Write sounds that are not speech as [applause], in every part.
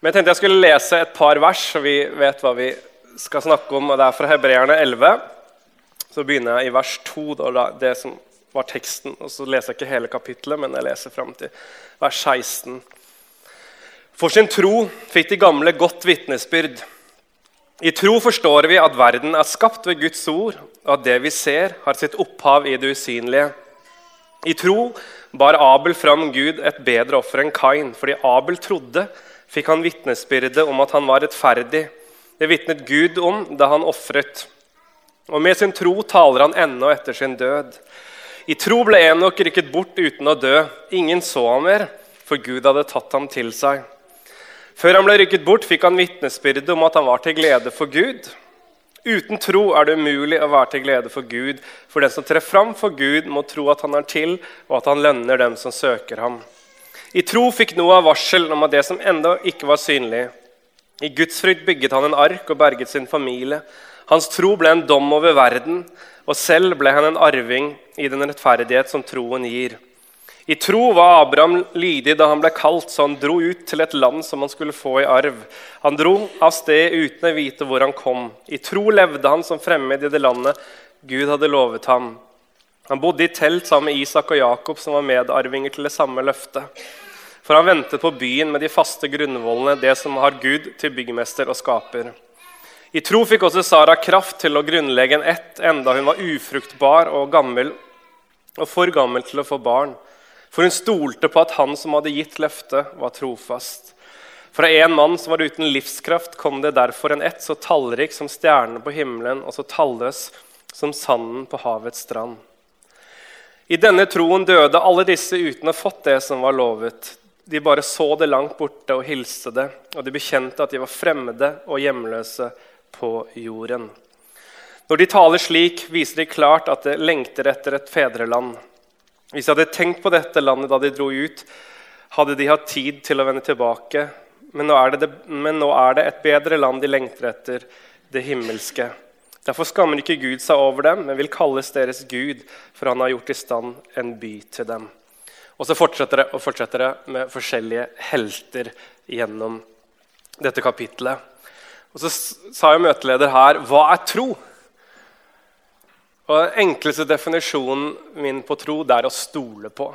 Men jeg tenkte jeg skulle lese et par vers, så vi vet hva vi skal snakke om. og Det er fra Hebreerne 11. Så begynner jeg i vers 2, da, det som var teksten. og Så leser jeg ikke hele kapittelet, men jeg leser fram til vers 16. For sin tro fikk de gamle godt vitnesbyrd. I tro forstår vi at verden er skapt ved Guds ord, og at det vi ser, har sitt opphav i det usynlige. I tro bar Abel fram Gud et bedre offer enn Kain, fordi Abel trodde, fikk han vitnesbyrdet om at han var rettferdig. Det vitnet Gud om da han ofret. Og med sin tro taler han ennå etter sin død. I tro ble Enok rykket bort uten å dø. Ingen så ham mer, for Gud hadde tatt ham til seg. Før han ble rykket bort, fikk han vitnesbyrde om at han var til glede for Gud. Uten tro er det umulig å være til glede for Gud, for den som trer fram for Gud, må tro at han er til, og at han lønner dem som søker ham. I tro fikk Noah varsel om at det som ennå ikke var synlig. I Guds frykt bygget han en ark og berget sin familie. Hans tro ble en dom over verden, og selv ble han en arving i den rettferdighet som troen gir. I tro var Abraham lydig da han ble kalt, så han dro ut til et land som han skulle få i arv. Han dro av sted uten å vite hvor han kom. I tro levde han som fremmed i det landet Gud hadde lovet ham. Han bodde i telt sammen med Isak og Jakob, som var medarvinger til det samme løftet. For han ventet på byen med de faste grunnvollene, det som har Gud til byggmester og skaper. I tro fikk også Sara kraft til å grunnlegge en ett, enda hun var ufruktbar og gammel og for gammel til å få barn. For hun stolte på at han som hadde gitt løftet, var trofast. Fra en mann som var uten livskraft, kom det derfor en ett så tallrik som stjernene på himmelen og så talløs som sanden på havets strand. I denne troen døde alle disse uten å fått det som var lovet. De bare så det langt borte og hilste det, og de bekjente at de var fremmede og hjemløse på jorden. Når de taler slik, viser de klart at de lengter etter et fedreland. Hvis de hadde tenkt på dette landet da de dro ut, hadde de hatt tid til å vende tilbake. Men nå er det, men nå er det et bedre land de lengter etter, det himmelske. Derfor skammer ikke Gud seg over dem, men vil kalles deres Gud, for han har gjort i stand en by til dem. Og så fortsetter det og fortsetter det med forskjellige helter gjennom dette kapitlet. Og så sa jo møteleder her hva er tro? Og Den enkleste definisjonen min på tro det er å stole på.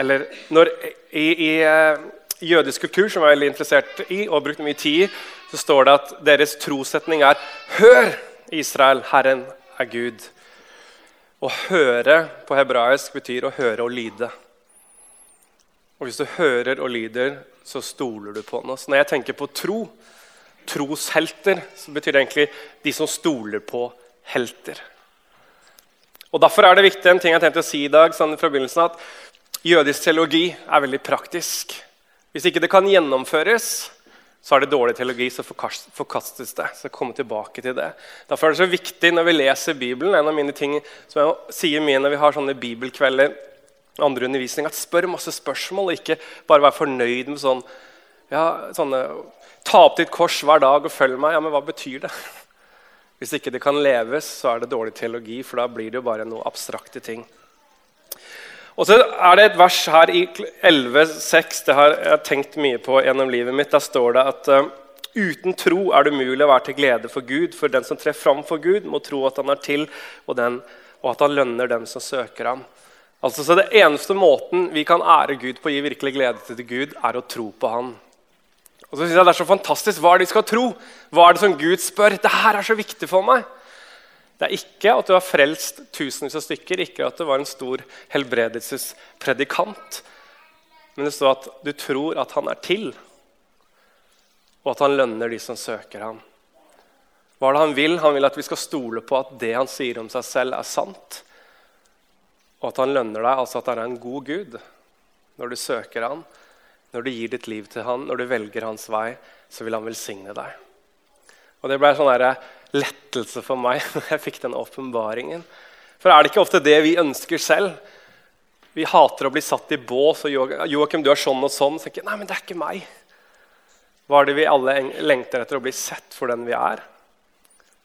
Eller når, I i uh, jødisk kultur, som jeg er veldig interessert i og har brukt mye tid i, så står det at deres trosetning er 'Hør, Israel, Herren er Gud'. Å høre på hebraisk betyr å høre og lyde. Og hvis du hører og lyder, så stoler du på noe. Så når jeg tenker på tro, troshelter, så betyr det egentlig de som stoler på helter. Og Derfor er det viktig en ting jeg tenkte å si i dag, sånn fra begynnelsen, at jødisk teologi er veldig praktisk. Hvis ikke det kan gjennomføres, så er det dårlig teologi, så forkastes det. Så komme tilbake til det. Derfor er det så viktig når vi leser Bibelen, en av mine ting som jeg sier mye når vi har sånne bibelkvelder, andre undervisning, at spør masse spørsmål, og ikke bare være fornøyd med sånn ja, sånne, Ta opp ditt kors hver dag og følg meg. Ja, men hva betyr det? Hvis ikke det kan leves, så er det dårlig teologi, for da blir det jo bare noe abstrakte ting. Og så er det et vers her i 11,6 det har jeg tenkt mye på gjennom livet mitt. Der står det at uh, uten tro er det umulig å være til glede for Gud. For den som trer fram for Gud, må tro at han er til, og, den, og at han lønner dem som søker ham. Altså, så Det eneste måten vi kan ære Gud på å gi virkelig glede til Gud, er å tro på Han. Og så synes jeg Det er så fantastisk. Hva er det de skal tro? Hva er det som Gud spør? Det her er så viktig for meg. Det er ikke at du har frelst tusenvis av stykker, ikke at du var en stor helbredelsespredikant. Men det står at du tror at han er til, og at han lønner de som søker ham. Hva er det han vil? Han vil at vi skal stole på at det han sier om seg selv, er sant. Og at han lønner deg, altså at han er en god gud når du søker ham. Når du gir ditt liv til han, når du velger hans vei, så vil han velsigne deg. Og Det ble sånn sånn lettelse for meg [laughs] når jeg fikk den åpenbaringen. For er det ikke ofte det vi ønsker selv? Vi hater å bli satt i bås. og Joakim, du er sånn og sånn. Så jeg, Nei, men det er ikke meg. Hva er det vi alle lengter etter? Å bli sett for den vi er.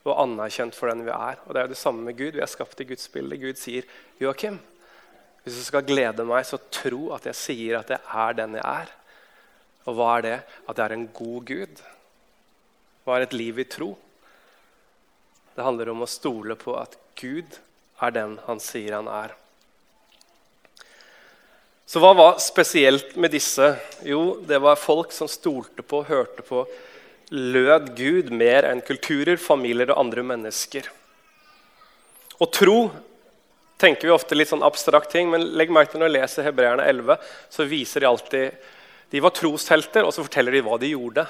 Og anerkjent for den vi er. Og Det er jo det samme med Gud. Vi er skapt i Guds bilde. Gud sier, 'Joakim, hvis du skal glede meg, så tro at jeg sier at jeg er den jeg er.' Og hva er det? At jeg er en god Gud. Hva er et liv i tro? Det handler om å stole på at Gud er den han sier han er. Så hva var spesielt med disse? Jo, det var folk som stolte på, hørte på, lød Gud mer enn kulturer, familier og andre mennesker. Og tro tenker vi ofte litt sånn abstrakt ting, men legg merke til når du leser Hebreerne 11, så viser de alltid De var troshelter, og så forteller de hva de gjorde.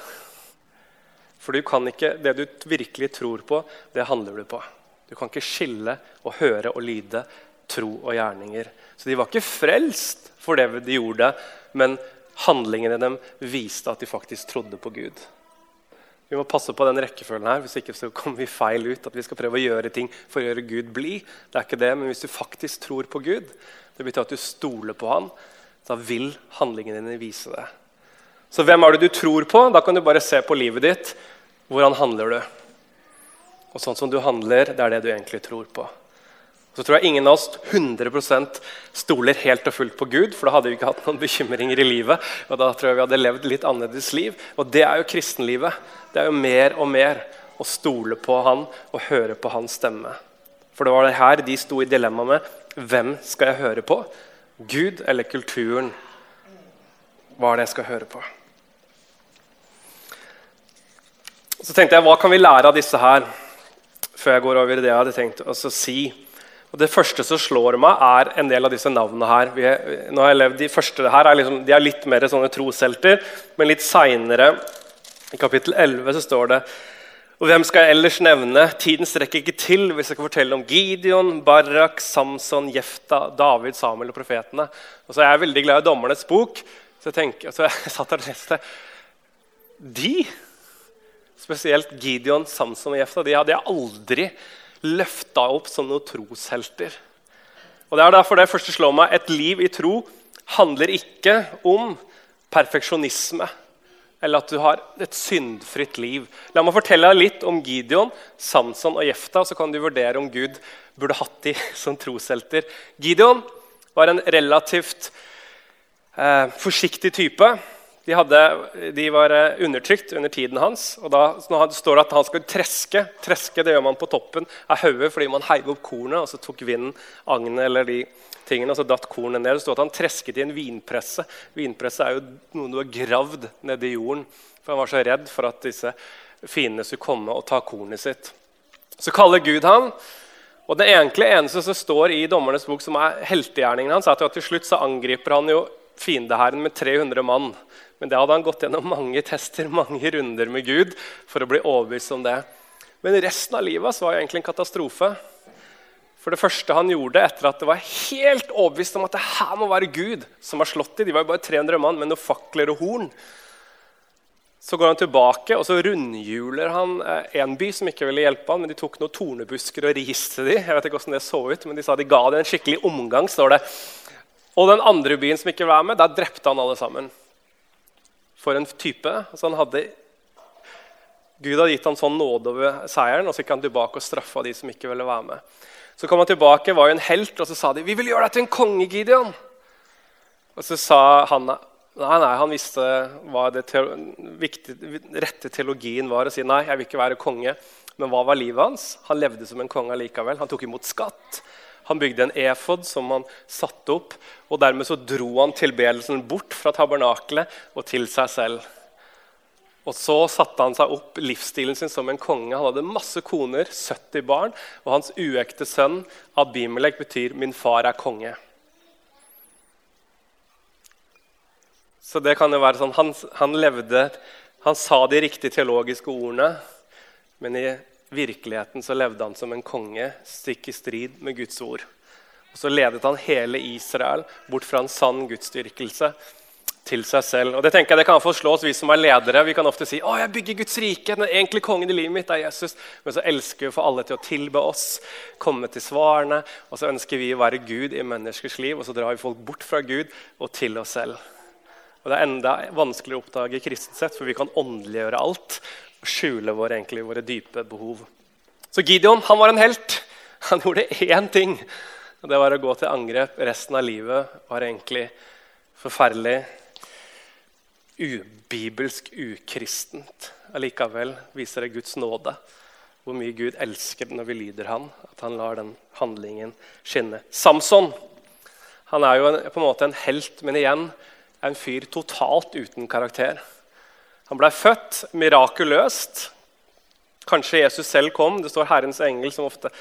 For du kan ikke, det du virkelig tror på, det handler du på. Du kan ikke skille og høre og lyde tro og gjerninger. Så de var ikke frelst for det de gjorde, men handlingene dem viste at de faktisk trodde på Gud. Vi må passe på den rekkefølgen her, hvis ikke så kommer vi feil ut. At vi skal prøve å gjøre ting for å gjøre Gud blid. Det er ikke det, men hvis du faktisk tror på Gud, det betyr at du stoler på Han, da vil handlingene dine vise det. Så hvem er det du tror på? Da kan du bare se på livet ditt. Hvordan handler du? Og sånn som du handler, det er det du egentlig tror på. Så tror jeg ingen av oss 100% stoler helt og fullt på Gud, for da hadde vi ikke hatt noen bekymringer i livet. og da tror jeg vi hadde levd litt annerledes liv. Og det er jo kristenlivet. Det er jo mer og mer å stole på Han og høre på Hans stemme. For det var det her de sto i dilemma med. Hvem skal jeg høre på? Gud eller kulturen? Hva er det jeg skal høre på? Så tenkte jeg, Hva kan vi lære av disse her? Før jeg går over i det jeg hadde tenkt å si. Og Det første som slår meg, er en del av disse navnene her. Er, levd, De første her er, liksom, de er litt mer sånne troshelter, men litt seinere, i kapittel 11, så står det og Hvem skal jeg ellers nevne? Tiden strekker ikke til hvis jeg kan fortelle om Gideon, Barak, Samson, Jefta, David, Samuel og profetene. Og så er jeg veldig glad i Dommernes bok, så jeg, tenker, så jeg [laughs] satt der og leste De, spesielt Gideon, Samson og Jefta, de hadde jeg aldri løfta opp som noen troshelter. Og Det er derfor det første slår meg. Et liv i tro handler ikke om perfeksjonisme eller at du har et syndfritt liv. La meg fortelle deg litt om Gideon, Samson og Jefta, så kan du vurdere om Gud burde hatt de [laughs] som troshelter. Gideon var en relativt eh, forsiktig type. De, hadde, de, var eh, undertrykt under tiden hans. og da står det at han skal treske. Treske det gjør man på toppen av hodet fordi man heiv opp kornet, og så tok vinden agnet eller de tingene, og så datt kornet ned. Det står at han tresket i en vinpresse. Vinpresse er jo noe du har gravd nedi jorden. For han var så redd for at disse fiendene skulle komme og ta kornet sitt. Så kaller Gud han. Og det egentlig eneste som står i Dommernes bok, som er heltegjerningen hans, er at til slutt så angriper han jo fiendehæren med 300 mann. Men det hadde han gått gjennom mange tester mange runder med Gud for å bli overbevist om det. Men resten av livet hans var jo egentlig en katastrofe. For det første han gjorde etter at det var helt overbevist om at det her må være Gud som har slått dem, de var jo bare 300 mann med noen fakler og horn, så går han tilbake og så rundhjuler han eh, en by som ikke ville hjelpe han, men De tok noen tornebusker og riste dem. Jeg vet ikke hvordan det så ut, men de sa de ga dem en skikkelig omgang. står det. Og den andre byen som ikke var med, der drepte han alle sammen for en type. Altså han hadde, Gud hadde gitt ham sånn nåde over seieren, og så gikk han tilbake og straffa de som ikke ville være med. Så kom han tilbake, var jo en helt, og så sa de 'Vi vil gjøre deg til en konge, Gideon'. Og så sa han nei, nei, han visste hva det viktig, rette teologien var. å si nei, jeg vil ikke være konge. Men hva var livet hans? Han levde som en konge likevel. Han tok imot skatt. Han bygde en efod som han satte opp, og dermed så dro han tilbedelsen bort fra tabernakelet og til seg selv. Og Så satte han seg opp livsstilen sin som en konge. Han hadde masse koner, 70 barn, og hans uekte sønn Abimelek betyr 'min far er konge'. Så det kan jo være sånn, Han, han levde, han sa de riktige teologiske ordene, men i virkeligheten så levde han som en konge, stikk i strid med Guds ord. Og Så ledet han hele Israel bort fra en sann gudsdyrkelse til seg selv. Og Det tenker jeg det kan forslå oss, vi som er ledere. Vi kan ofte si å, jeg bygger Guds rike. Den egentlige kongen i livet mitt er Jesus. Men så elsker vi å få alle til å tilbe oss, komme til svarene. Og så ønsker vi å være Gud i menneskers liv, og så drar vi folk bort fra Gud og til oss selv. Og Det er enda vanskeligere å oppdage kristent sett, for vi kan åndeliggjøre alt skjule våre, egentlig, våre dype behov. Så Gideon han var en helt. Han gjorde én ting. og Det var å gå til angrep. Resten av livet var egentlig forferdelig. ubibelsk, ukristent. Allikevel viser det Guds nåde. Hvor mye Gud elsker når vi lyder han, at han lar den handlingen skinne. Samson han er jo en, på en måte en helt, men igjen en fyr totalt uten karakter. Han blei født mirakuløst. Kanskje Jesus selv kom. Det står Herrens engel, som ofte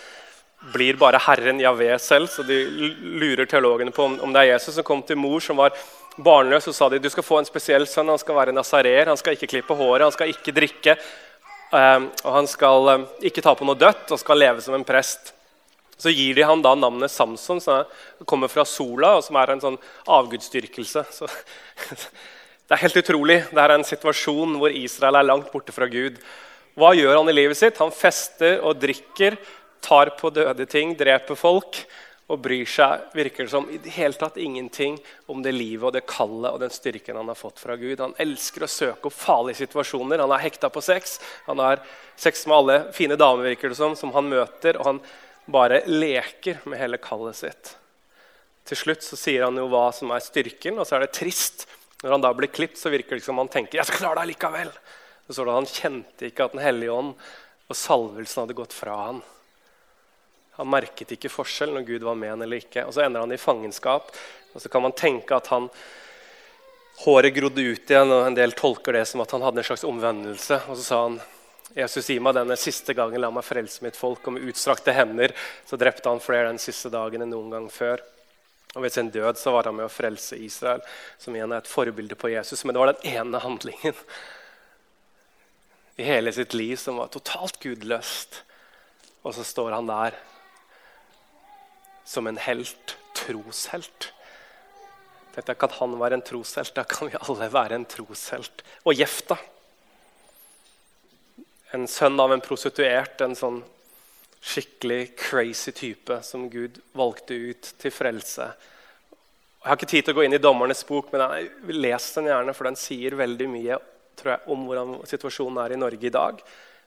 blir bare Herren Javé selv. Så de lurer teologene på om, det er Jesus som kom til mor som var barnløs, så sa de du skal få en spesiell sønn. Han skal være nasarer, han skal ikke klippe håret, han skal ikke drikke. Um, og han skal um, ikke ta på noe dødt og skal leve som en prest. Så gir de ham da navnet Samson, som kommer fra sola, og som er en sånn avgudsdyrkelse. Så, [laughs] det er helt utrolig. Det er en situasjon hvor Israel er langt borte fra Gud. Hva gjør han i livet sitt? Han fester og drikker, tar på døde ting, dreper folk og bryr seg virker det som, i det hele tatt ingenting om det livet og det kallet og den styrken han har fått fra Gud. Han elsker å søke opp farlige situasjoner. Han er hekta på sex. Han har sex med alle fine damer virker det som, som han møter, og han bare leker med hele kallet sitt. Til slutt så sier han jo hva som er styrken, og så er det trist. Når han da blir klippet, så virker det som han tenker jeg skal klare det likevel. Så står det Han kjente ikke at Den hellige ånd og salvelsen hadde gått fra han. Han merket ikke forskjell når Gud var med han eller ikke. Og Så ender han i fangenskap. Og så kan man tenke at han håret grodde ut igjen, og en del tolker det som at han hadde en slags omvendelse. Og så sa han Jesus, gi meg denne siste gangen, la meg frelse mitt folk. Og med utstrakte hender så drepte han flere den siste dagen enn noen gang før. Og ved sin død så var han med å frelse Israel, som igjen er et forbilde på Jesus. Men det var den ene handlingen i hele sitt liv som var totalt gudløst. Og så står han der som en helt, troshelt. Dette Kan han være en troshelt? Da kan vi alle være en troshelt. Og Jefta. En sønn av en prostituert, en sånn skikkelig crazy type som Gud valgte ut til frelse. Jeg har ikke tid til å gå inn i Dommernes bok, men jeg lese den gjerne, for den sier veldig mye jeg, om hvordan situasjonen er i Norge i dag.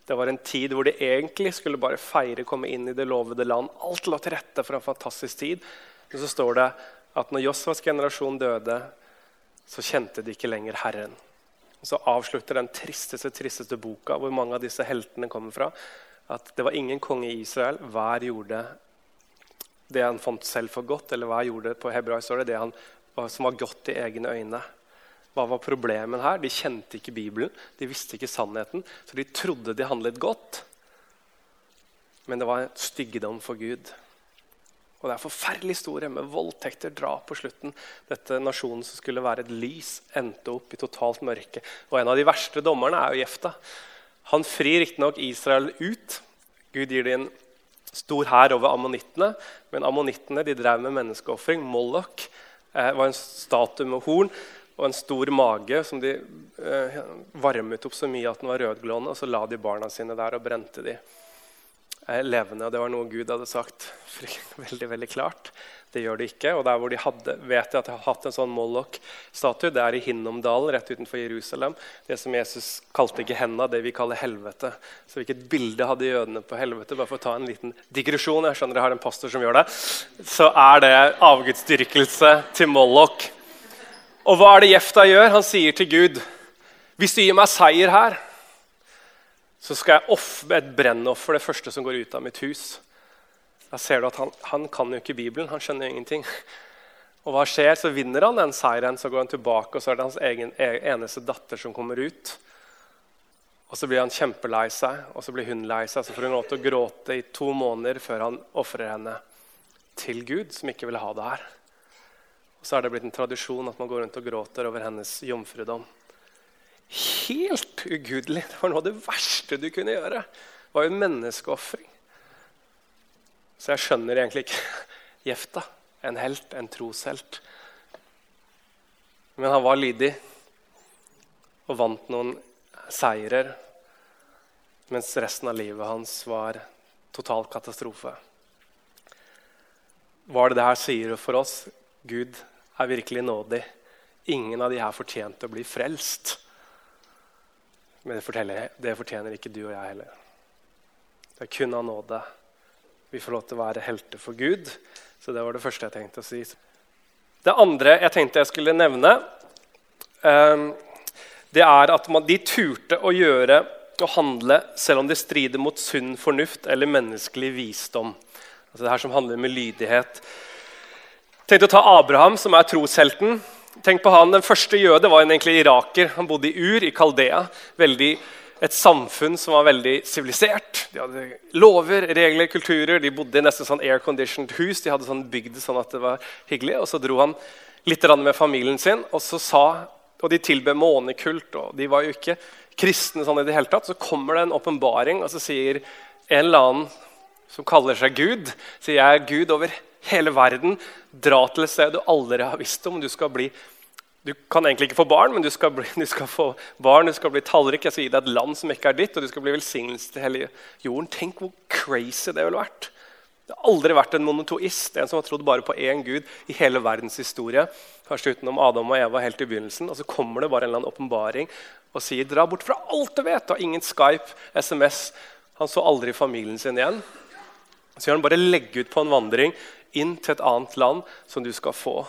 Det var en tid hvor de egentlig skulle bare feire, komme inn i det lovede land. Alt lå til rette for en fantastisk tid. Men så står det at når Josvas generasjon døde, så kjente de ikke lenger Herren. Og så avslutter den tristeste, tristeste boka, hvor mange av disse heltene kommer fra, at det var ingen konge i Israel. Hver gjorde det han fant selv for godt, eller hver gjorde på hebraisk det han, som var godt i egne øyne. Hva var problemet her? De kjente ikke Bibelen, de visste ikke sannheten. Så de trodde de handlet godt, men det var en styggedom for Gud. Og det er en forferdelig historie med voldtekter, drap på slutten. Dette nasjonen som skulle være et lys, endte opp i totalt mørke. Og en av de verste dommerne er jo Jefta. Han frir riktignok Israel ut. Gud gir dem en stor hær over ammonittene, men ammonittene de drev med menneskeofring. Mollok eh, var en statue med horn og en stor mage som de eh, varmet opp så mye at den var rødglående. Og så la de barna sine der og brente de eh, levende. Og det var noe Gud hadde sagt [laughs] veldig veldig klart. Det gjør de ikke. Og der hvor de hadde, vet de at de har hatt en sånn Mollok-statue, det er i Hinnomdalen rett utenfor Jerusalem. Det som Jesus kalte Gehenna, det vi kaller helvete. Så hvilket bilde hadde jødene på helvete? Bare for å ta en liten digresjon. jeg skjønner jeg har en pastor som gjør det, Så er det avgudsdyrkelse til Mollok. Og hva er det Jefta gjør? Han sier til Gud, 'Hvis du gir meg seier her, så skal jeg ofre et brennoffer, det første som går ut av mitt hus.' Da ser du at han, han kan jo ikke Bibelen. Han skjønner ingenting. Og hva skjer? Så vinner han den seieren, så går han tilbake, og så er det hans egen, e, eneste datter som kommer ut. Og Så blir han kjempelei seg, og så blir hun lei seg. Så får hun lov til å gråte i to måneder før han ofrer henne til Gud, som ikke ville ha det her. Og så er det blitt en tradisjon at man går rundt og gråter over hennes jomfrudom. Helt ugudelig! Det var noe av det verste du kunne gjøre. Det var jo en menneskeofring. Så jeg skjønner egentlig ikke [laughs] Jefta. En helt, en troshelt. Men han var lydig og vant noen seirer, mens resten av livet hans var total katastrofe. Hva er det det her sier for oss? Gud er virkelig nådig. Ingen av de her fortjente å bli frelst. Men det, det fortjener ikke du og jeg heller. Det er kun av nåde. Vi får lov til å være helter for Gud. Så det var det første jeg tenkte å si. Det andre jeg tenkte jeg skulle nevne, um, det er at de turte å gjøre og handle selv om det strider mot sunn fornuft eller menneskelig visdom. Altså det her som handler med lydighet. Tenkte å ta Abraham, som er troshelten. Tenk på han, Den første jøde var egentlig iraker. Han bodde i Ur i Kaldea. Veldig, et samfunn som var veldig sivilisert. De hadde lover, regler, kulturer. De bodde i nesten sånn air-conditioned hus. De hadde sånn bygd sånn at det var hyggelig. Og Så dro han litt med familien sin, og så sa, og de tilbød månekult. og De var jo ikke kristne sånn i det hele tatt. Så kommer det en åpenbaring, og så sier en eller annen som kaller seg Gud, sier jeg er Gud over hele verden. Dra til et sted du aldri har visst om. Du skal bli du kan egentlig ikke få barn, men du skal, bli, du skal få barn, du skal bli tallrik. Jeg skal gi deg et land som ikke er ditt, og du skal bli velsignelse til hele jorden. Tenk hvor crazy det ville vært. Det har aldri vært en monotoist, en som har trodd bare på én gud i hele verdens historie. Kanskje utenom Adam og Eva helt i begynnelsen. Og så kommer det bare en eller annen åpenbaring og sier dra bort fra alt du vet. Og ingen Skype, SMS. Han så aldri familien sin igjen. Så gjør han bare legge ut på en vandring inn til et annet land som du skal få.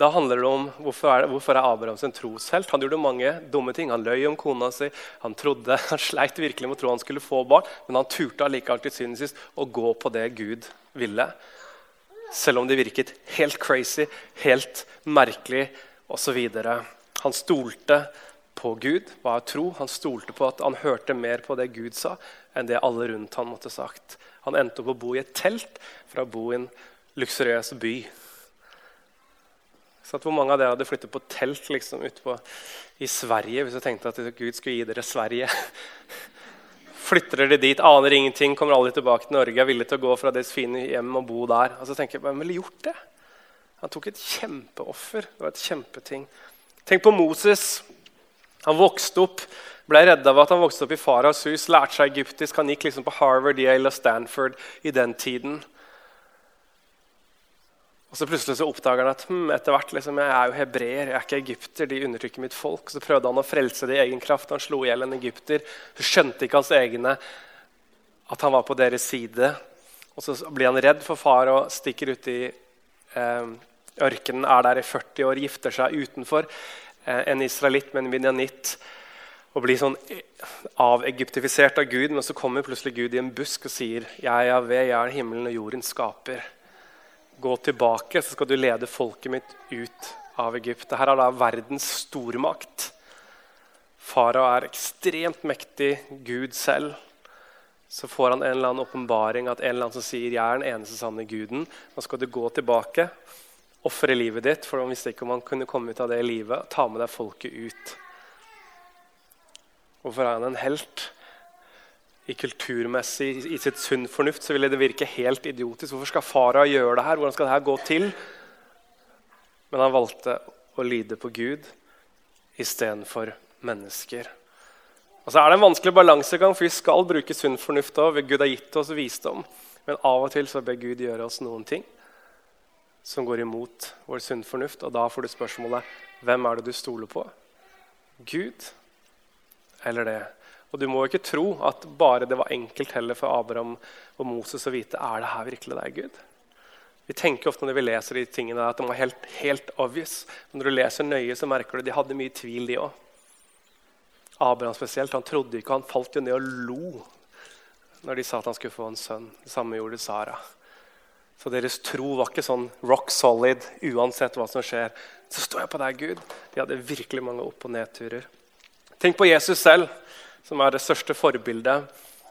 Da handler det om hvorfor er, hvorfor er Abrahams en troshelt. Han gjorde mange dumme ting. Han løy om kona si. Han trodde, [laughs] han sleit virkelig med å tro han skulle få barn, men han turte allikevel til syvende sist å gå på det Gud ville. Selv om det virket helt crazy, helt merkelig osv. Han stolte på Gud, var tro. Han stolte på at han hørte mer på det Gud sa, enn det alle rundt han måtte sagt. Han endte opp å bo i et telt fra å bo i en luksuriøs by. Så Hvor mange av dere hadde flyttet på telt liksom, ute på, i Sverige hvis du tenkte at Gud skulle gi dere Sverige? [laughs] Flytter dere dit, aner ingenting, kommer aldri tilbake til Norge, er villig til å gå fra deres fine hjem og bo der. Og så tenker jeg, Hvem ville gjort det? Han tok et kjempeoffer. Det var et kjempeting. Tenk på Moses. Han vokste opp, ble redd av at han vokste opp i faras hus, lærte seg egyptisk. Han gikk liksom på Harvard, Yale og Stanford i den tiden. Og så plutselig så oppdager han at hm, etter hvert, liksom, jeg er jo hebreer, jeg er ikke egypter. De undertrykker mitt folk. Så prøvde han å frelse det i egen kraft. Han slo i hjel en egypter. Så skjønte ikke hans egne at han var på deres side. Og så blir han redd for far og stikker ut i eh, ørkenen. Er der i 40 år, gifter seg utenfor. Eh, en israelitt med en vinjanitt. Og blir sånn avegyptifisert av Gud. Men så kommer plutselig Gud i en busk og sier, 'Jeg er ved, jeg er himmelen og jorden skaper' gå tilbake, så skal du lede folket mitt ut av Egypt. Dette er da verdens stormakt. Farao er ekstremt mektig, Gud selv. Så får han en eller annen åpenbaring at en eller annen som sier 'Jeg er den eneste sanne guden'. Nå skal du gå tilbake, ofre livet ditt, for han visste ikke om han kunne komme ut av det livet. Ta med deg folket ut. Hvorfor er han en helt? i kulturmessig, i sitt sunn fornuft, så ville det virke helt idiotisk. Hvorfor skal fara gjøre det her? Hvordan skal det her gå til? Men han valgte å lyde på Gud istedenfor mennesker. Og så er det en vanskelig balansegang, for vi skal bruke sunn fornuft òg. Gud har gitt oss visdom. Men av og til så ber Gud gjøre oss noen ting som går imot vår sunne fornuft. Og da får du spørsmålet hvem er det du stoler på? Gud eller det og du må ikke tro at bare det var enkelt heller for Abraham og Moses å vite er det her virkelig deg, Gud. Vi tenker ofte når vi leser de tingene at de var helt, helt obvious. Men når du leser nøye, så merker du at de hadde mye tvil, de òg. Abraham spesielt, han trodde ikke, han falt jo ned og lo når de sa at han skulle få en sønn. Det samme gjorde Sara. Så deres tro var ikke sånn rock solid uansett hva som skjer. Så står jeg på deg, Gud. De hadde virkelig mange opp- og nedturer. Tenk på Jesus selv som er det største forbildet.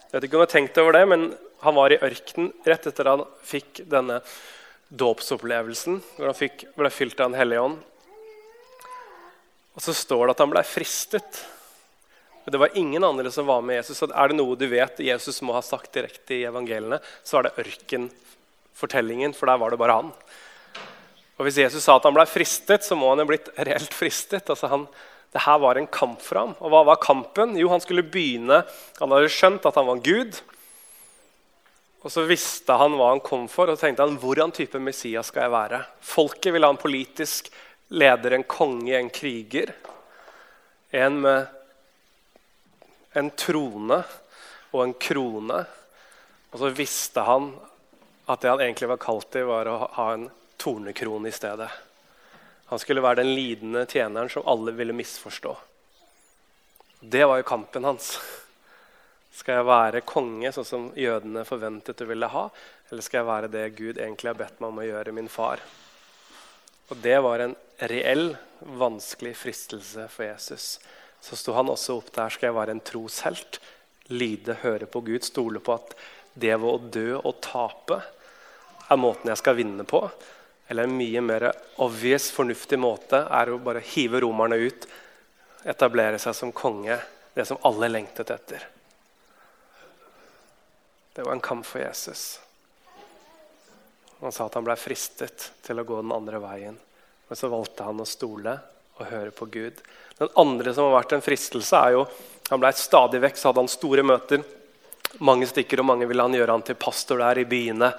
Jeg vet ikke om du har tenkt over det, men Han var i ørkenen rett etter han fikk denne dåpsopplevelsen, hvor han fikk, ble fylt av Den hellige ånd. Og så står det at han ble fristet. Men det var ingen andre som var med Jesus. Så er det noe du vet Jesus må ha sagt direkte i evangeliene, så er det ørkenfortellingen, for der var det bare han. Og Hvis Jesus sa at han ble fristet, så må han jo blitt reelt fristet. Altså han, det her var en kamp for ham. Og hva var kampen? Jo, han skulle begynne Han hadde skjønt at han var Gud. Og så visste han hva han kom for, og så tenkte han hvordan type Messias skal jeg være. Folket ville ha en politisk leder, en konge, en kriger. En med en trone og en krone. Og så visste han at det han egentlig var kalt til, var å ha en tornekrone i stedet. Han skulle være den lidende tjeneren som alle ville misforstå. Det var jo kampen hans. Skal jeg være konge, sånn som jødene forventet du ville ha? Eller skal jeg være det Gud egentlig har bedt meg om å gjøre, min far? Og Det var en reell, vanskelig fristelse for Jesus. Så sto han også opp der. Skal jeg være en troshelt? Lide, høre på Gud, stole på at det ved å dø og tape er måten jeg skal vinne på? Eller en mye mer obvious, fornuftig måte er å bare hive romerne ut, etablere seg som konge, det som alle lengtet etter. Det var en kamp for Jesus. Han sa at han ble fristet til å gå den andre veien. Men så valgte han å stole og høre på Gud. Den andre som har vært en fristelse, er jo Han ble stadig vekk, så hadde han store møter. Mange stikker, og mange ville han gjøre han til pastor der i byene.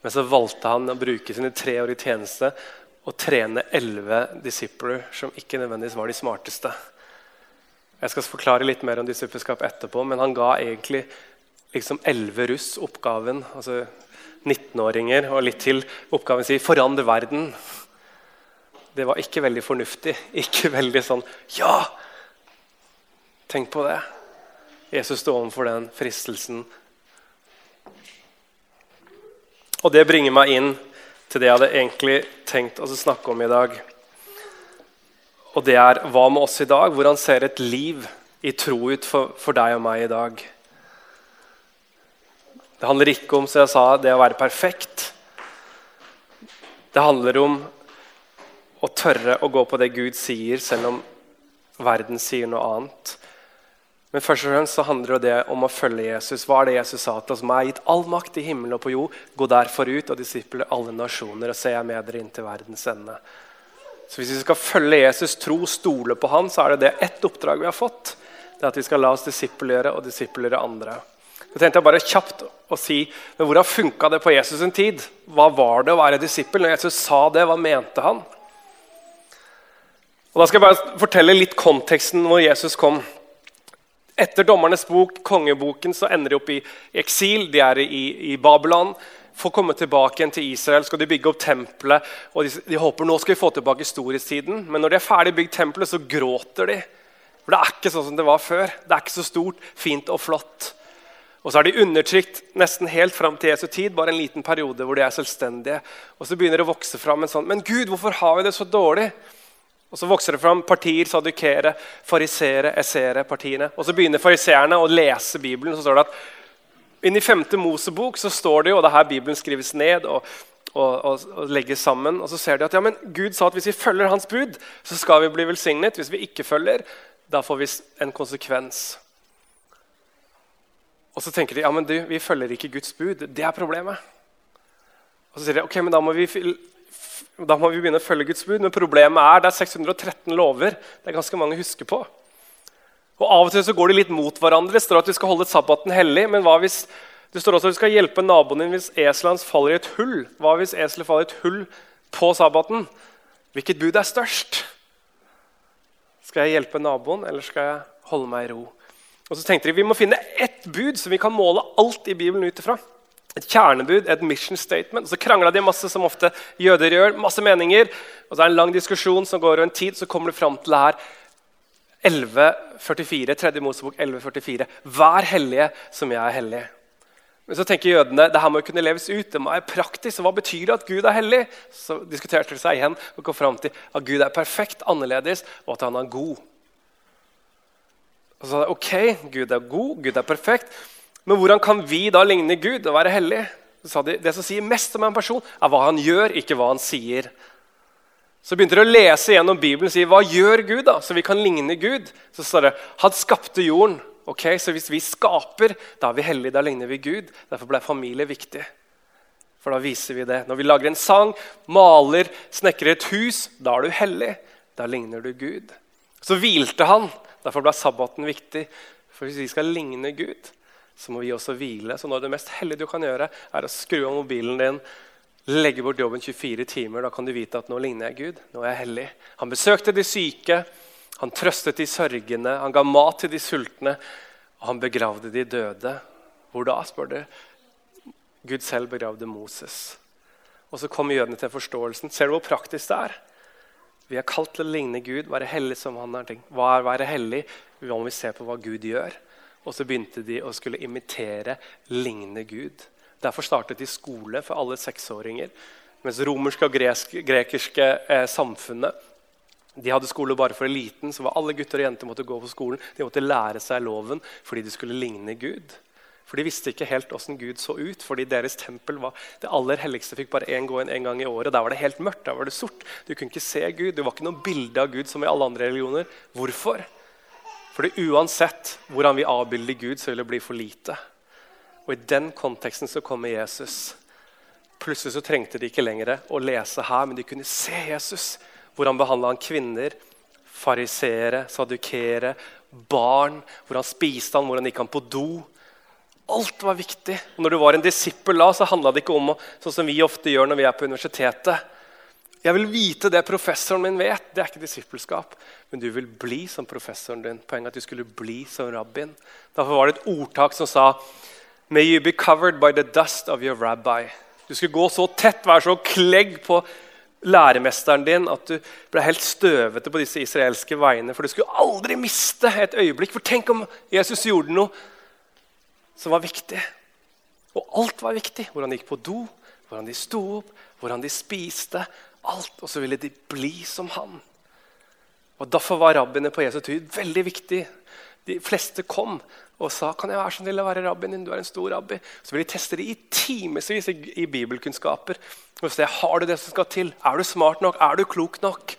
Men så valgte han å bruke sine tre år i tjeneste og trene elleve disipler som ikke nødvendigvis var de smarteste. Jeg skal forklare litt mer om disippelskap etterpå, men han ga egentlig liksom elleve russ oppgaven, altså 19-åringer og litt til, oppgaven si 'forandre verden'. Det var ikke veldig fornuftig. [laughs] Ikke veldig sånn 'ja'! Tenk på det. Jesus sto overfor den fristelsen. Og det bringer meg inn til det jeg hadde egentlig tenkt å snakke om i dag. Og det er hva med oss i dag? Hvordan ser et liv i tro ut for, for deg og meg i dag? Det handler ikke om som jeg sa, det å være perfekt. Det handler om å tørre å gå på det Gud sier, selv om verden sier noe annet. Men først og fremst så handler det om å følge Jesus. Hva er det Jesus sa til oss? Jeg har gitt all makt i himmelen og på jord. Gå derfor ut og disipler alle nasjoner, og se jeg med dere inn til verdens ende. Så Hvis vi skal følge Jesus, tro, stole på han, så er det det ett oppdrag vi har fått. Det er at vi skal la oss disippelgjøre og disippelgjøre andre. Så tenkte jeg bare kjapt å si, men Hvordan funka det på Jesus' sin tid? Hva var det å være disippel? Når Jesus sa det, hva mente han? Og Da skal jeg bare fortelle litt konteksten hvor Jesus kom. Etter Dommernes bok, kongeboken, så ender de opp i eksil. De er i, i Babylon. Får komme tilbake igjen til Israel, skal de bygge opp tempelet. og de, de, håper nå skal vi få tilbake storhetstiden. Men når de er ferdig bygd tempelet, så gråter de. For det er ikke sånn som det var før. Det er ikke så stort, fint og flott. Og så er de undertrykt nesten helt fram til Jesu tid. Bare en liten periode hvor de er selvstendige. Og så begynner det å vokse fram en sånn Men Gud, hvorfor har vi det så dårlig? Og Så vokser det fram partier, sadukere, farisere, essere, partiene. Og så begynner fariseerne å lese Bibelen. så står det at Inni femte Mosebok så står det jo, og det er her Bibelen skrives ned og, og, og, og, legges sammen. Og så ser de at ja, men Gud sa at hvis vi følger hans bud, så skal vi bli velsignet. Hvis vi ikke følger, da får vi en konsekvens. Og så tenker de ja, men du, vi følger ikke Guds bud. Det er problemet. Og så sier de ok, men da må vi da må vi begynne å følge Guds bud. Men problemet er det er 613 lover. Det er ganske mange å huske på. Og Av og til så går de litt mot hverandre. Det står at vi skal holde sabbaten hellig. Men hva hvis det står også at vi skal hjelpe naboen din hvis eselet hans faller i et hull? Hva hvis eselet faller i et hull på sabbaten? Hvilket bud er størst? Skal jeg hjelpe naboen, eller skal jeg holde meg i ro? Og så tenkte de Vi må finne ett bud som vi kan måle alt i Bibelen ut ifra et kjernebud, et mission statement. Og så krangla de masse, som ofte jøder gjør. Masse meninger. Og så er det en lang diskusjon som går over en tid. Så kommer du fram til det her 1144, tredje Mosebok 1144. Vær hellige som jeg er hellig. Men så tenker jødene det her må jo kunne leves ut. Det må være praktisk. og hva betyr det at Gud er hellig? Så diskuterte de seg igjen og kom fram til at Gud er perfekt, annerledes, og at han er god. Og så sa de ok, Gud er god, Gud er perfekt. Men hvordan kan vi da ligne Gud og være hellige? De, det som sier mest om en person, er hva han gjør, ikke hva han sier. Så begynte de å lese gjennom Bibelen og si hva gjør Gud da, så vi kan ligne Gud. Så står det han skapte jorden. Ok, Så hvis vi skaper, da er vi hellige, da ligner vi Gud. Derfor ble familie viktig. For da viser vi det. Når vi lager en sang, maler, snekrer et hus, da er du hellig. Da ligner du Gud. Så hvilte han. Derfor ble sabbaten viktig. For hvis vi skal ligne Gud, så må vi også hvile. Så nå av det mest hellige du kan gjøre, er å skru av mobilen din, legge bort jobben 24 timer. Da kan du vite at nå ligner jeg Gud. Nå er jeg hellig. Han besøkte de syke, han trøstet de sørgende, han ga mat til de sultne, og han begravde de døde. Hvor da, spør du? Gud selv begravde Moses. Og så kommer jødene til forståelsen. Ser du hvor praktisk det er? Vi er kalt til å ligne Gud, være hellig som han tenkt. Hva er å være hellig? Vi må se på hva Gud gjør. Og så begynte de å skulle imitere, ligne Gud. Derfor startet de skole for alle seksåringer. Mens romerske og gresk, grekiske eh, samfunnet de hadde skole bare for eliten, så var alle gutter og jenter måtte gå på skolen. De måtte lære seg loven fordi de skulle ligne Gud. For De visste ikke helt åssen Gud så ut, fordi deres tempel var det aller helligste. fikk bare gå inn en gang i året. Der var det helt mørkt. der var det sort. Du kunne ikke se Gud. Det var ikke noe bilde av Gud som i alle andre religioner. Hvorfor? Fordi uansett hvordan vi avbilder Gud, så vil det bli for lite. Og I den konteksten så kommer Jesus. Plutselig så trengte de ikke lenger å lese her, men de kunne se Jesus. Hvordan behandla han kvinner, fariseere, sadukere, barn? Hvordan spiste han, hvordan gikk han på do? Alt var viktig. Og når du var en disippel da, så handla det ikke om sånn som vi ofte gjør når vi er på universitetet. Jeg vil vite det professoren min vet. Det er ikke disippelskap. Men du vil bli som professoren din. Poenget at du skulle bli som rabbin. Derfor var det et ordtak som sa May you be covered by the dust of your rabbi. Du skulle gå så tett, være så klegg på læremesteren din at du ble helt støvete på disse israelske veiene. For du skulle aldri miste et øyeblikk. For tenk om Jesus gjorde noe som var viktig. Og alt var viktig. Hvordan de gikk på do, hvordan de sto opp, hvordan de spiste. Alt. Og så ville de bli som han. Og Derfor var rabbiene på Jesu tid veldig viktig. De fleste kom og sa kan jeg være så snill å være rabbien din. du er en stor rabbi. Så ville de teste det i timevis i, i, bibelkunnskaper. Og se, Har du det som skal til? Er du smart nok? Er du klok nok?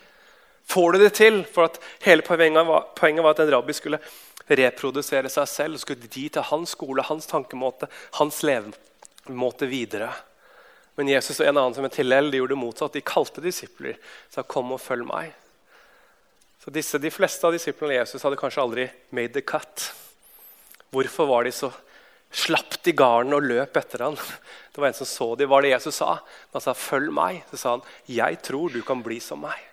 Får du det til? For at Hele poenget var, poenget var at en rabbi skulle reprodusere seg selv. og skulle de til hans skole, hans tankemåte, hans levemåte videre. Men Jesus og en annen som en tilhell, de gjorde det motsatt. De kalte disipler. Sa 'kom og følg meg'. Så disse, De fleste av disiplene av Jesus hadde kanskje aldri made the cut. Hvorfor var de så slapp i garnet og løp etter ham? Det var en som så dem. Var det Jesus sa? Han sa 'følg meg'. Så sa han 'jeg tror du kan bli som meg'.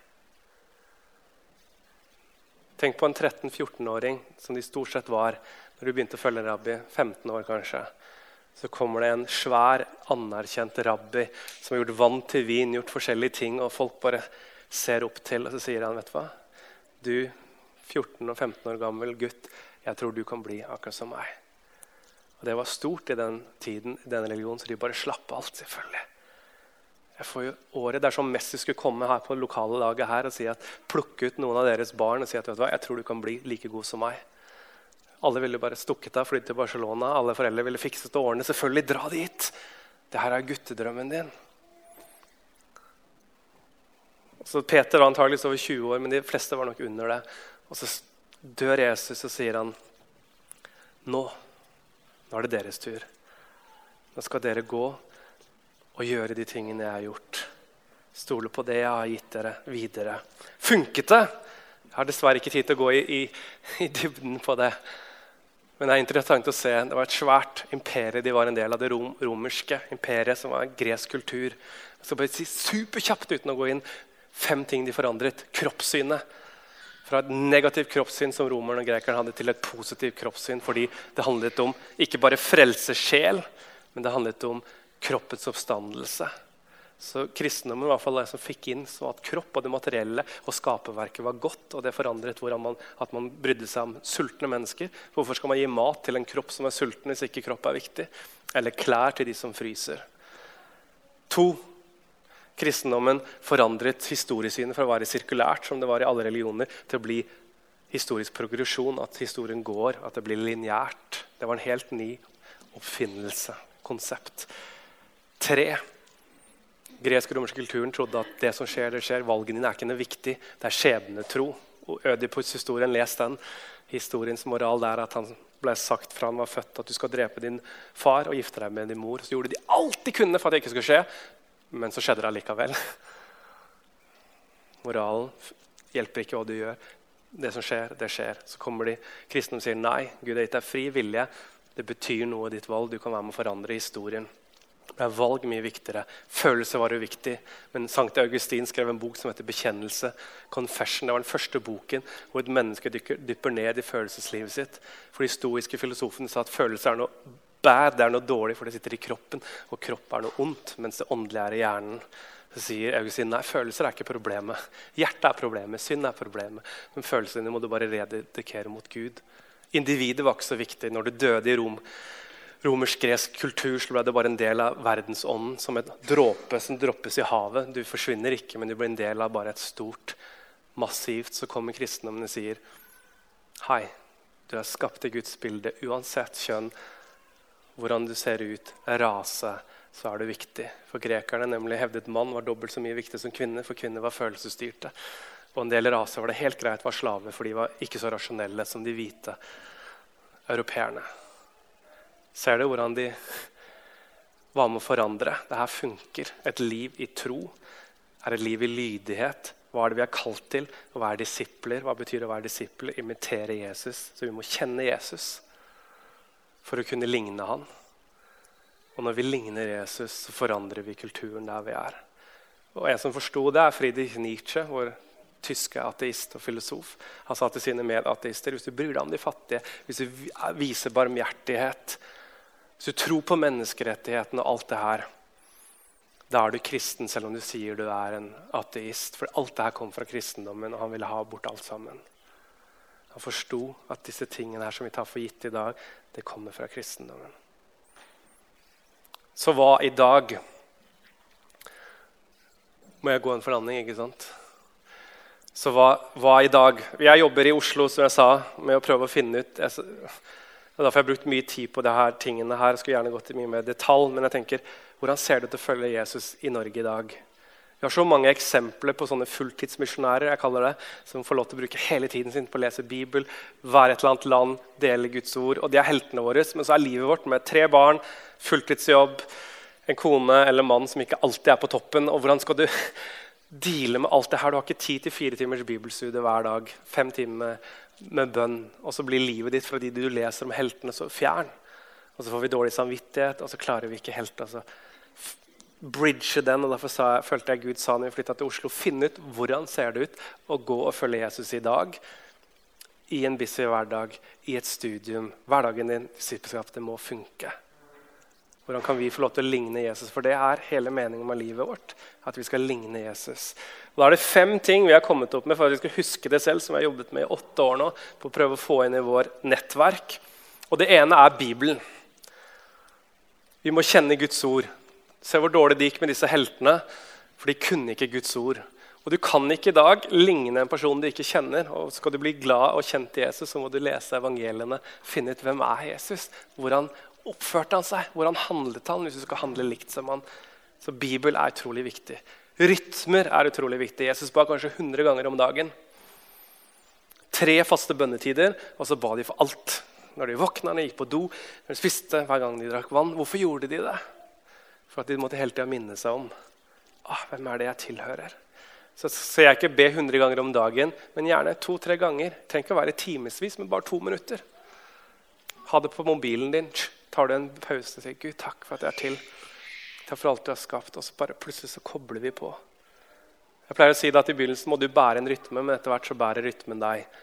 Tenk på en 13-14-åring som de stort sett var når du begynte å følge rabbi. 15 år kanskje. Så kommer det en svær, anerkjent rabbi som har gjort vann til vin, gjort forskjellige ting, og folk bare ser opp til, og så sier han, 'Vet du hva? Du, 14 og 15 år gammel gutt, jeg tror du kan bli akkurat som meg. Og Det var stort i den tiden, i den religionen, så de bare slapp alt. selvfølgelig. Jeg får jo året Dersom Messi skulle komme her på lokale laget her og si at plukke ut noen av deres barn og si at vet du hva, jeg tror du kan bli like god som meg Alle ville bare stukket av, flyttet til Barcelona. Alle foreldre ville fikset og ordnet. Selvfølgelig, dra dit! Det her er guttedrømmen din. Så Peter var antakeligvis over 20 år, men de fleste var nok under det. Og så dør Jesus, og sier han nå, nå er det deres tur. Nå skal dere gå og gjøre de tingene jeg har gjort. Stole på det jeg har gitt dere, videre. Funket det? Jeg har dessverre ikke tid til å gå i, i, i dybden på det. Men det er interessant å se. Det var et svært imperie. De var en del av det rom, romerske imperiet, som var gresk kultur. Så bare si superkjapt uten å gå inn fem ting de forandret. Kroppssynet. Fra et negativt kroppssyn som romerne og grekerne hadde, til et positivt kroppssyn fordi det handlet om ikke bare frelsesjel, men det handlet om kroppets oppstandelse. Så Kristendommen i hvert fall det som fikk inn så at kropp og det materielle og skaperverket var godt. og Det forandret man, at man brydde seg om sultne mennesker. Hvorfor skal man gi mat til en kropp som er sulten, hvis ikke kropp er viktig? Eller klær til de som fryser. To, kristendommen forandret historiesynet fra å være sirkulært, som det var i alle religioner, til å bli historisk progresjon. At historien går, at det blir lineært. Det var en helt ny oppfinnelse, konsept. Tre. Gresk-romerske kulturen trodde at det som skjer, det skjer. Valgene dine er ikke noe viktig. Det er skjebnetro. Og Ødipus-historien, les den. Historiens moral der at han ble sagt fra han var født at du skal drepe din far og gifte deg med din mor. Så gjorde de alt de kunne for at det ikke skulle skje, men så skjedde det allikevel. [laughs] Moralen hjelper ikke hva du gjør. Det som skjer, det skjer. Så kommer de kristne og sier nei, Gud har gitt deg fri vilje. Det betyr noe, ditt valg. Du kan være med å forandre historien. Er valg mye viktigere. Følelse var uviktig. Men Sankt Augustin skrev en bok som heter 'Bekjennelse'. 'Confession'. Det var den første boken hvor et menneske dypper ned i følelseslivet sitt. For de stoiske filosofene sa at følelser er noe bad, det er noe dårlig, for det sitter i kroppen. Og kropp er noe ondt, mens det åndelige er i hjernen. Så sier Augustin nei, følelser er ikke problemet. Hjertet er problemet, synd er problemet. Men følelsene må du bare rededikere mot Gud. Individet var ikke så viktig. Når du døde i Rom, romersk-gresk kultur, så ble det bare en del av verdensånden. Som en dråpe som droppes i havet. Du forsvinner ikke, men du blir en del av bare et stort, massivt. Så kommer kristendommen og sier Hei, du er skapt i Guds bilde uansett kjønn, hvordan du ser ut, rase, så er det viktig. For grekerne nemlig hevdet mann var dobbelt så mye viktig som kvinner, for kvinner var følelsesstyrte. Og en del raser var det helt greit var slave, for de var ikke så rasjonelle som de hvite europeerne. Ser du hvordan de var med å forandre? Det her funker. Et liv i tro er et liv i lydighet. Hva er det vi er kalt til? Å være disipler. Hva betyr det å være disipler? Imitere Jesus. Så vi må kjenne Jesus for å kunne ligne han. Og når vi ligner Jesus, så forandrer vi kulturen der vi er. Og En som forsto det, er Friedrich Nietzsche, vår tyske ateist og filosof. Han sa til sine medateister hvis du bryr deg om de fattige, hvis du viser barmhjertighet, hvis du tror på menneskerettighetene og alt det her, da er du kristen selv om du sier du er en ateist. For alt det her kom fra kristendommen, og han ville ha bort alt sammen. Han forsto at disse tingene her som vi tar for gitt i dag, det kommer fra kristendommen. Så hva i dag? Må jeg gå en forlanding, ikke sant? Så hva, hva, i dag? Jeg jobber i Oslo som jeg sa, med å prøve å finne ut jeg, Derfor jeg har brukt mye tid på disse tingene. her. Jeg skulle gjerne gått i mye mer detalj, men jeg tenker, hvordan ser det ut å følge Jesus i Norge i dag? Vi har så mange eksempler på sånne fulltidsmisjonærer jeg kaller det, som får lov til å bruke hele tiden sin på å lese Bibel, være et eller annet land, dele Guds ord. Og de er heltene våre. Men så er livet vårt med tre barn, fulltidsjobb, en kone eller mann som ikke alltid er på toppen. Og hvordan skal du [laughs] deale med alt det her? Du har ikke tid til fire timers bibelstudie hver dag. Fem timer med bønn. Og så blir livet ditt fra de du leser om heltene, så fjern. Og så får vi dårlig samvittighet, og så klarer vi ikke helt altså bridge den. og Derfor jeg, følte jeg Gud sa når vi flytta til Oslo, finne ut hvordan ser det ut å gå og følge Jesus i dag. I en busy hverdag, i et studium. Hverdagen din disippelskapet, det må funke. Hvordan kan vi få lov til å ligne Jesus? For det er hele meningen med livet vårt. at vi skal ligne Jesus. Og Da er det fem ting vi har kommet opp med for at vi skal huske det selv, som vi har jobbet med i åtte år nå, på å prøve å få inn i vår nettverk. Og Det ene er Bibelen. Vi må kjenne Guds ord. Se hvor dårlig det gikk med disse heltene, for de kunne ikke Guds ord. Og Du kan ikke i dag ligne en person du ikke kjenner. og Skal du bli glad og kjent i Jesus, så må du lese evangeliene. Finne ut hvem er Jesus Hvordan oppførte han seg? Hvordan handlet han? hvis du skal handle likt som han. Så Bibel er utrolig viktig. Rytmer er utrolig viktig. Jesus ba kanskje 100 ganger om dagen. Tre faste bønnetider, og så ba de for alt. Når de våkna, når de gikk på do, når de spiste, hver gang de drakk vann. Hvorfor gjorde de det? For at de måtte hele tida minne seg om ah, hvem er det jeg tilhører. Så ser jeg ikke be 100 ganger om dagen, men gjerne to-tre ganger. Trenger ikke å være timevis, men bare to minutter. Ha det på mobilen din. Tar du en pause og sier Gud, takk for at jeg er til. Takk for alt du har skapt. Og så bare plutselig så kobler vi på. Jeg pleier å si at I begynnelsen må du bære en rytme, men etter hvert så bærer rytmen deg.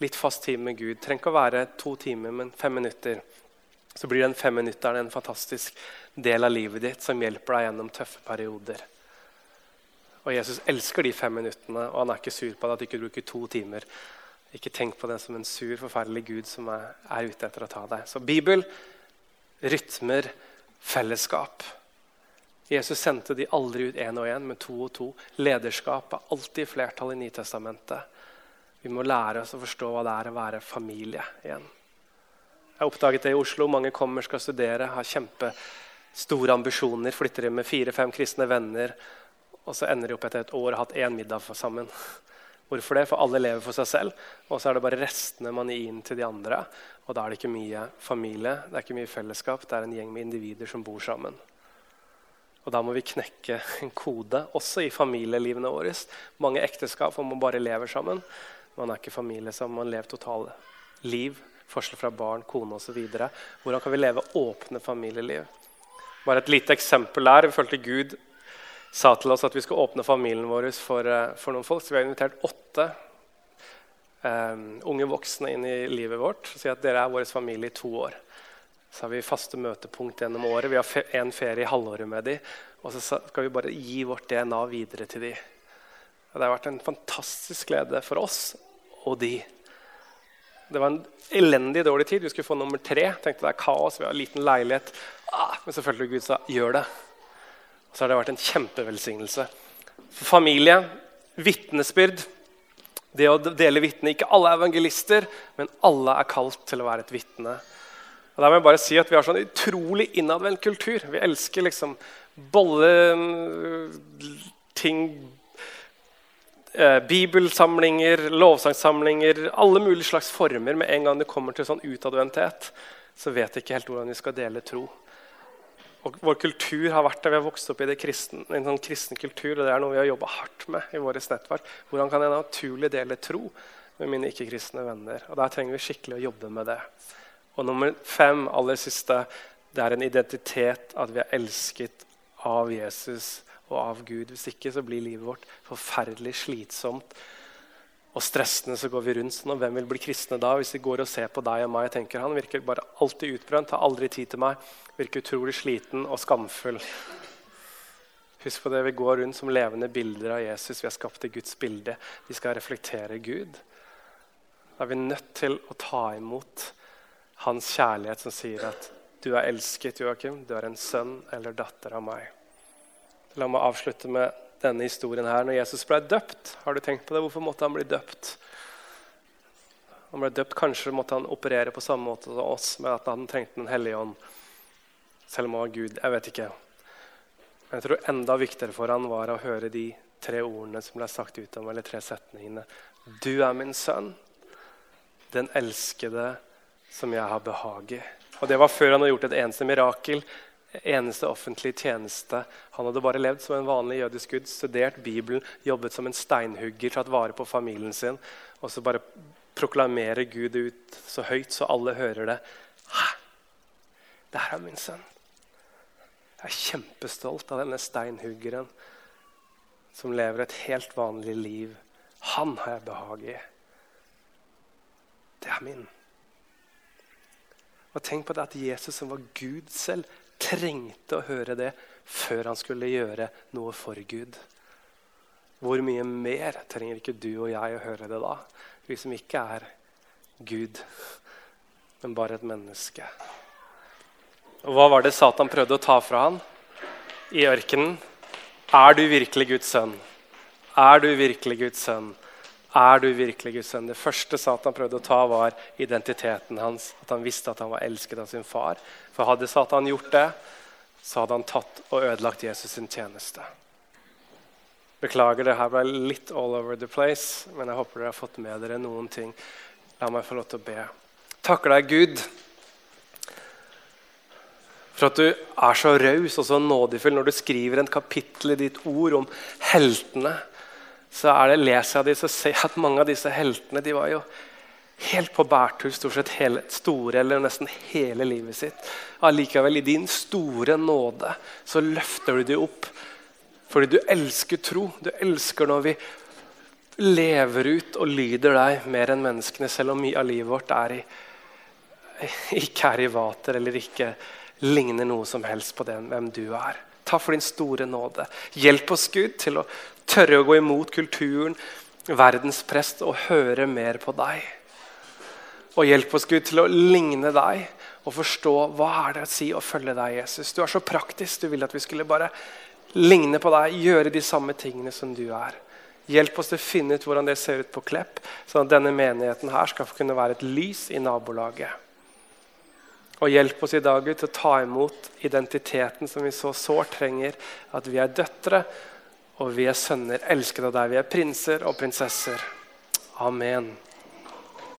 Litt fast time med Gud. Trenger ikke å være to timer, men fem minutter. Så blir den fem minutteren en fantastisk del av livet ditt som hjelper deg gjennom tøffe perioder. Og Jesus elsker de fem minuttene, og han er ikke sur på at du ikke bruker to timer. Ikke tenk på det som en sur, forferdelig Gud som er ute etter å ta deg. Så Bibel, rytmer, fellesskap. Jesus sendte de aldri ut én og én, men to og to. Lederskap er alltid flertall i Nytestamentet. Vi må lære oss å forstå hva det er å være familie igjen. Jeg har oppdaget det i Oslo. Mange kommer, skal studere, har kjempestore ambisjoner, flytter inn med fire-fem kristne venner, og så ender de opp etter et år og har hatt én middag sammen. Hvorfor det? For alle lever for seg selv, og så er det bare restene man gir inn til de andre. Og da er det ikke mye familie, det er ikke mye fellesskap, det er en gjeng med individer som bor sammen. Og Da må vi knekke en kode, også i familielivene våre. Mange ekteskap hvor man bare lever sammen. Man er ikke familie sammen, man lever totale liv. Forskjell fra barn, kone osv. Hvordan kan vi leve åpne familieliv? Bare et lite eksempel der. Vi følte Gud sa til oss at vi skulle åpne familien vår for, eh, for noen folk. Så vi har invitert åtte um, unge voksne inn i livet vårt og sier at dere er vår familie i to år. Så har vi faste møtepunkt gjennom året. Vi har en ferie i halvåret med dem. Og så skal vi bare gi vårt DNA videre til dem. Og det har vært en fantastisk glede for oss og de. Det var en elendig dårlig tid. Vi skulle få nummer tre. Tenkte det er kaos, vi har en liten leilighet. Ah, men selvfølgelig Gud sa 'gjør det'. Så har det vært en kjempevelsignelse. For familie, vitnesbyrd, det å dele vitne. Ikke alle er evangelister, men alle er kalt til å være et vitne. Og der må jeg bare si at Vi har sånn utrolig innadvendt kultur. Vi elsker liksom bolle, ting Bibelsamlinger, lovsangsamlinger, alle mulige slags former. Med en gang det kommer til sånn utadvendthet, så vet vi ikke helt hvordan vi skal dele tro. Og vår kultur har vært der. Vi har vokst opp i kristen, en sånn kristen kultur, og det er noe vi har jobba hardt med i vårt nettverk. Hvordan kan jeg naturlig dele tro med mine ikke-kristne venner? Og Der trenger vi skikkelig å jobbe med det. Og nummer fem, aller siste, det er en identitet at vi er elsket av Jesus og av Gud. Hvis ikke så blir livet vårt forferdelig slitsomt og stressende. så går vi rundt sånn, og Hvem vil bli kristne da? Hvis vi går og ser på deg og meg, tenker han virker bare alltid utbrent, har aldri tid til meg, virker utrolig sliten og skamfull. Husk på det, Vi går rundt som levende bilder av Jesus. Vi er skapt i Guds bilde. Vi skal reflektere Gud. Da er vi nødt til å ta imot hans kjærlighet som sier at du er elsket, Joakim. Du er en sønn eller datter av meg. La meg avslutte med denne historien her. Når Jesus ble døpt, har du tenkt på det? Hvorfor måtte han bli døpt? Han ble døpt, Kanskje måtte han operere på samme måte som oss, med at han trengte Den hellige ånd. Selv om han var Gud. Jeg vet ikke. Men jeg tror enda viktigere for han var å høre de tre ordene som ble sagt ut om, eller tre setningene. Du er min sønn, den elskede som jeg har behag i. Og Det var før han hadde gjort et eneste mirakel, eneste offentlig tjeneste. Han hadde bare levd som en vanlig jødisk gud, studert Bibelen, jobbet som en steinhugger, tatt vare på familien sin. Og så bare proklamere Gud ut så høyt så alle hører det. Hæ? Der er min sønn. Jeg er kjempestolt av denne steinhuggeren som lever et helt vanlig liv. Han har jeg behag i. Det er min. Og tenk på det at Jesus, som var Gud selv, trengte å høre det før han skulle gjøre noe for Gud. Hvor mye mer trenger ikke du og jeg å høre det da? Vi som ikke er Gud, men bare et menneske. Og Hva var det Satan prøvde å ta fra han i ørkenen? Er du virkelig Guds sønn? Er du virkelig Guds sønn? Er du virkelig Guds sønn? Det første Satan prøvde å ta, var identiteten hans. At han visste at han var elsket av sin far. For hadde Satan gjort det, så hadde han tatt og ødelagt Jesus sin tjeneste. Beklager, det her ble litt all over the place, men jeg håper dere har fått med dere noen ting. La meg få lov til å be. Takker deg, Gud, for at du er så raus og så nådefull når du skriver en kapittel i ditt ord om heltene så er det, leser jeg de, så ser jeg at mange av disse heltene de var jo helt på bærtur stort sett hele, store eller nesten hele livet sitt. Allikevel, i din store nåde, så løfter du dem opp fordi du elsker tro. Du elsker når vi lever ut og lyder deg mer enn menneskene, selv om mye av livet vårt er i, [laughs] ikke er i vater eller ikke ligner noe som helst på den, hvem du er. Ta for din store nåde. Hjelp oss, Gud, til å tørre å gå imot kulturen, verdensprest, og høre mer på deg. Og hjelp oss, Gud, til å ligne deg og forstå hva er det å si å følge deg, Jesus. Du er så praktisk. Du ville at vi skulle bare ligne på deg, gjøre de samme tingene som du er. Hjelp oss til å finne ut hvordan det ser ut på Klepp, sånn at denne menigheten her skal kunne være et lys i nabolaget. Og hjelp oss i dag Gud, til å ta imot identiteten som vi så sårt trenger. At vi er døtre og vi er sønner, elskede av deg. Vi er prinser og prinsesser. Amen.